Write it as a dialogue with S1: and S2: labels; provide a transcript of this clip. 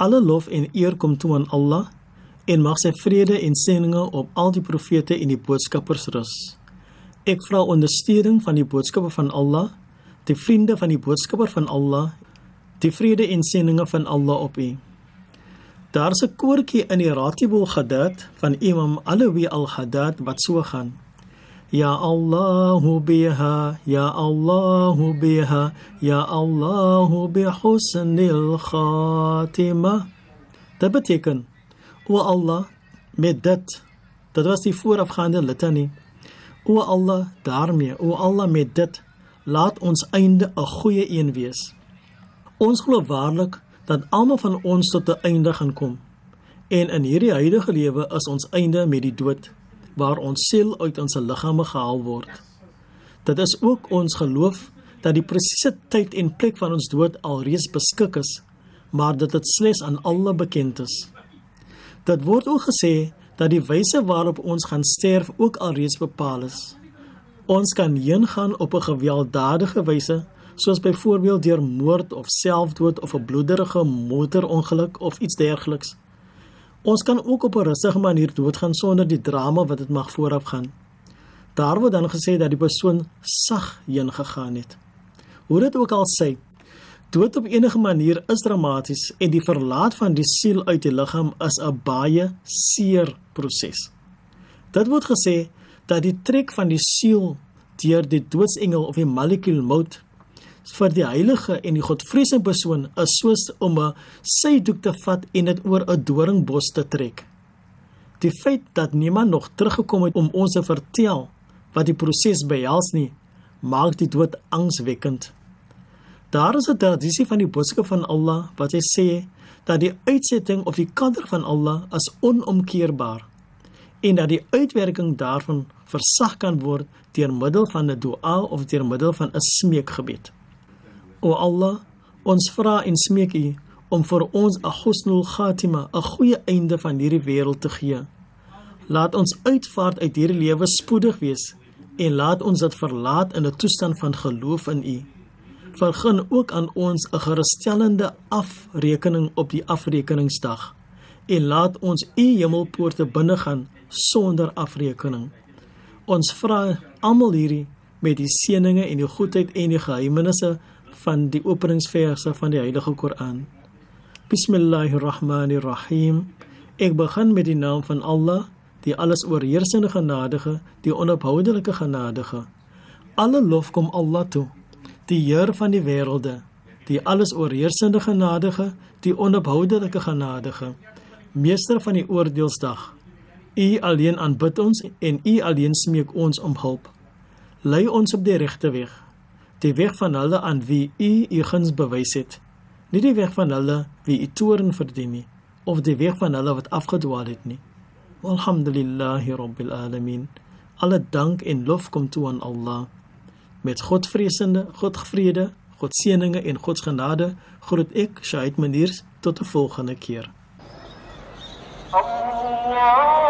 S1: Alle lof en eer kom toe aan Allah en mag sy vrede en seëninge op al die profete en die boodskappers rus. Ek vra ondersteuning van die boodskappe van Allah, die vriende van die boodskapper van Allah, die vrede en seëninge van Allah op u. Daar's 'n koortjie in die Ratibul Ghadat van Imam Alawi al-Ghadat wat so gaan: Ya Allahu biha, ya Allahu biha, ya Allahu bi husnil khatimah. Dit beteken: O Allah, met dit. Dit was die voorafgaande litanie. O Allah, daarmee, o Allah met dit, laat ons einde 'n goeie een wees. Ons glo waarlik dat almal van ons tot 'n einde gaan kom. En in hierdie huidige lewe is ons einde met die dood, waar ons siel uit ons liggame gehaal word. Dit is ook ons geloof dat die presiese tyd en plek van ons dood alreeds beskik is, maar dit slegs aan Allah bekend is. Dit word ook gesê dat die wyse waarop ons gaan sterf ook alreeds bepaal is. Ons kan heen gaan op 'n gewelddadige wyse, soos byvoorbeeld deur moord of selfdood of 'n bloederige motorongeluk of iets dergeliks. Ons kan ook op 'n rustige manier doodgaan sonder die drama wat dit mag voorafgaan. Daar word dan gesê dat die persoon sag heen gegaan het. Hoe dit ook al sê, dood op enige manier is dramaties en die verlaat van die siel uit die liggaam is 'n baie seer proses. Dit word gesê dat die trek van die siel deur die doodsengel of die malekul maut vir die heilige en die godvreesende persoon is soos om 'n sydoek te vat en dit oor 'n doringbos te trek. Die feit dat niemand nog teruggekom het om ons te vertel wat die proses behels nie, maak die dood angswekkend. Daar is 'n tradisie van die boodskap van Allah wat hy sê dat die uitsetting of die kader van Allah is onomkeerbaar en dat die uitwerking daarvan versag kan word deur middel van 'n dua of deur middel van 'n smeekgebed. O Allah, ons vra en smeek U om vir ons 'n husnul khatima, 'n goeie einde van hierdie wêreld te gee. Laat ons uitvaart uit hierdie lewe spoedig wees en laat ons dit verlaat in 'n toestand van geloof in U. Vergun ook aan ons 'n gerusstellende afrekening op die afrekeningsdag en laat ons U hemelpoorte binnegaan sonder afrekening. Ons vra almal hierdie met die seëninge en die goedheid en die geheimenisse van die openingsverse van die Heilige Koran. Bismillahirrahmanirrahim. Ek begin met die naam van Allah, die alles oorheersende genadige, die onophoudelike genadige. Alle lof kom Allah toe, die Heer van die wêrelde, die alles oorheersende genadige, die onophoudelike genadige, meester van die oordeelsdag. U alleen aanbid ons en U alleen smeek ons om hulp. Lei ons op die regte weg, die weg van hulle aan wie u u guns bewys het, nie die weg van hulle wie u toorn verdien nie, of die weg van hulle wat afgedwaal het nie. Alhamdulillahi rabbil alamin. Alle dank en lof kom toe aan Allah. Met Godvreesende, Godvrede, God seëninge en God se genade groet ek Shaid Maniers tot 'n volgende keer.
S2: Allah